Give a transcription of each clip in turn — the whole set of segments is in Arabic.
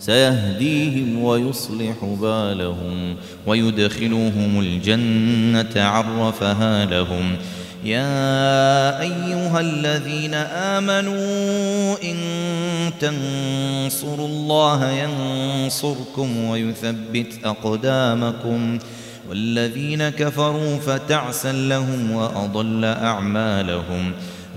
سيهديهم ويصلح بالهم ويدخلهم الجنة عرفها لهم. يا أيها الذين آمنوا إن تنصروا الله ينصركم ويثبت أقدامكم. والذين كفروا فتعسا لهم وأضل أعمالهم.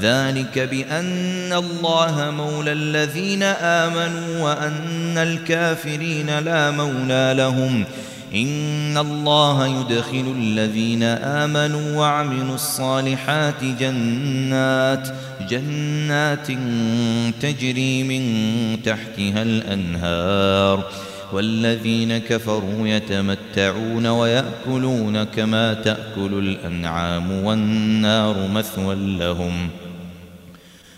ذلك بأن الله مولى الذين آمنوا وأن الكافرين لا مولى لهم. إن الله يدخل الذين آمنوا وعملوا الصالحات جنات جنات تجري من تحتها الأنهار. والذين كفروا يتمتعون ويأكلون كما تأكل الأنعام والنار مثوى لهم ۖ.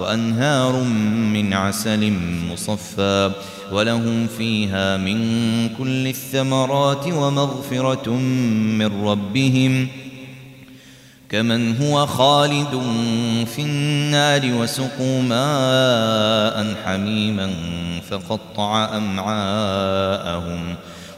وأنهار من عسل مصفى ولهم فيها من كل الثمرات ومغفرة من ربهم كمن هو خالد في النار وسقوا ماء حميما فقطع أمعاءهم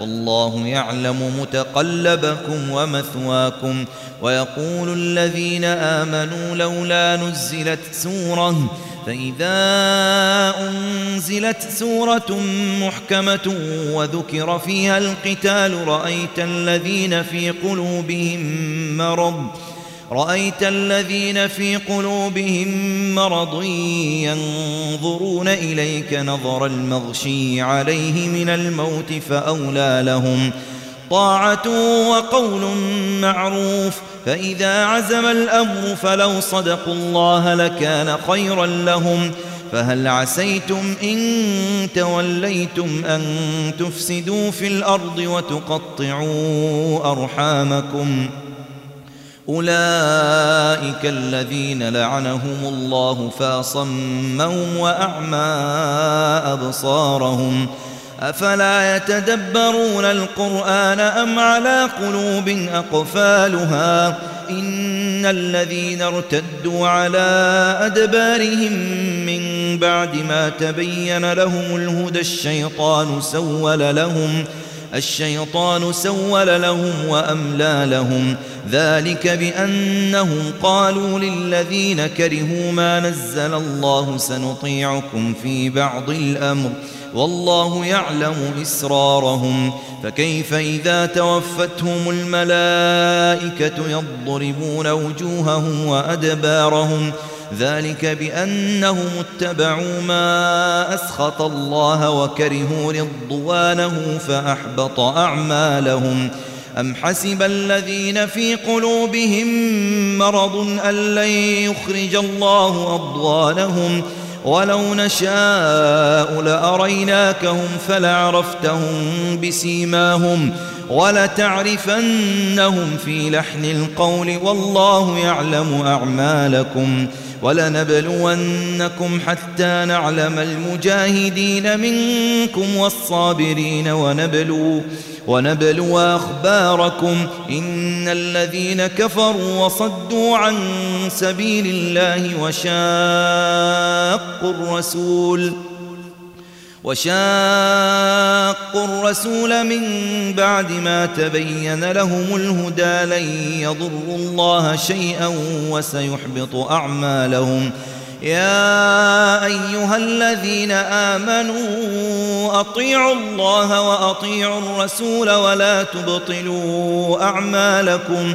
والله يعلم متقلبكم ومثواكم ويقول الذين آمنوا لولا نزلت سورة فإذا أنزلت سورة محكمة وذكر فيها القتال رأيت الذين في قلوبهم مرض رأيت الذين في قلوبهم مرض ينظرون إليك نظر المغشي عليه من الموت فأولى لهم طاعة وقول معروف فإذا عزم الأمر فلو صدقوا الله لكان خيرا لهم فهل عسيتم إن توليتم أن تفسدوا في الأرض وتقطعوا أرحامكم أولئك الذين لعنهم الله فاصمهم وأعمى أبصارهم أفلا يتدبرون القرآن أم على قلوب أقفالها إن الذين ارتدوا على أدبارهم من بعد ما تبين لهم الهدى الشيطان سول لهم الشيطان سول لهم وأملى لهم. ذلك بأنهم قالوا للذين كرهوا ما نزل الله سنطيعكم في بعض الأمر. والله يعلم إسرارهم. فكيف إذا توفتهم الملائكة يضربون وجوههم وأدبارهم؟ ذلك بأنهم اتبعوا ما أسخط الله وكرهوا رضوانه فأحبط أعمالهم. أم حسب الذين في قلوبهم مرض أن لن يخرج الله أضوانهم ولو نشاء لأريناكهم فلعرفتهم بسيماهم ولتعرفنهم في لحن القول. والله يعلم أعمالكم. ولنبلونكم حتى نعلم المجاهدين منكم والصابرين ونبلو ونبلو أخباركم إن الذين كفروا وصدوا عن سبيل الله وشاقوا الرسول وشاقوا الرسول من بعد ما تبين لهم الهدى لن يضروا الله شيئا وسيحبط أعمالهم. يا أيها الذين آمنوا أطيعوا الله وأطيعوا الرسول ولا تبطلوا أعمالكم.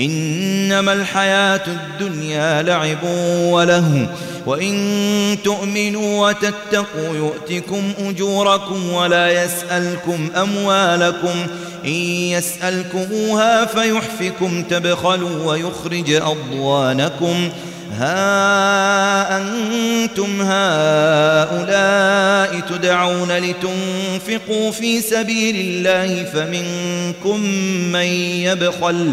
إنما الحياة الدنيا لعب وله وإن تؤمنوا وتتقوا يؤتكم أجوركم ولا يسألكم أموالكم إن يسألكموها فيحفكم تبخلوا ويخرج أضوانكم ها أنتم هؤلاء تدعون لتنفقوا في سبيل الله فمنكم من يبخل.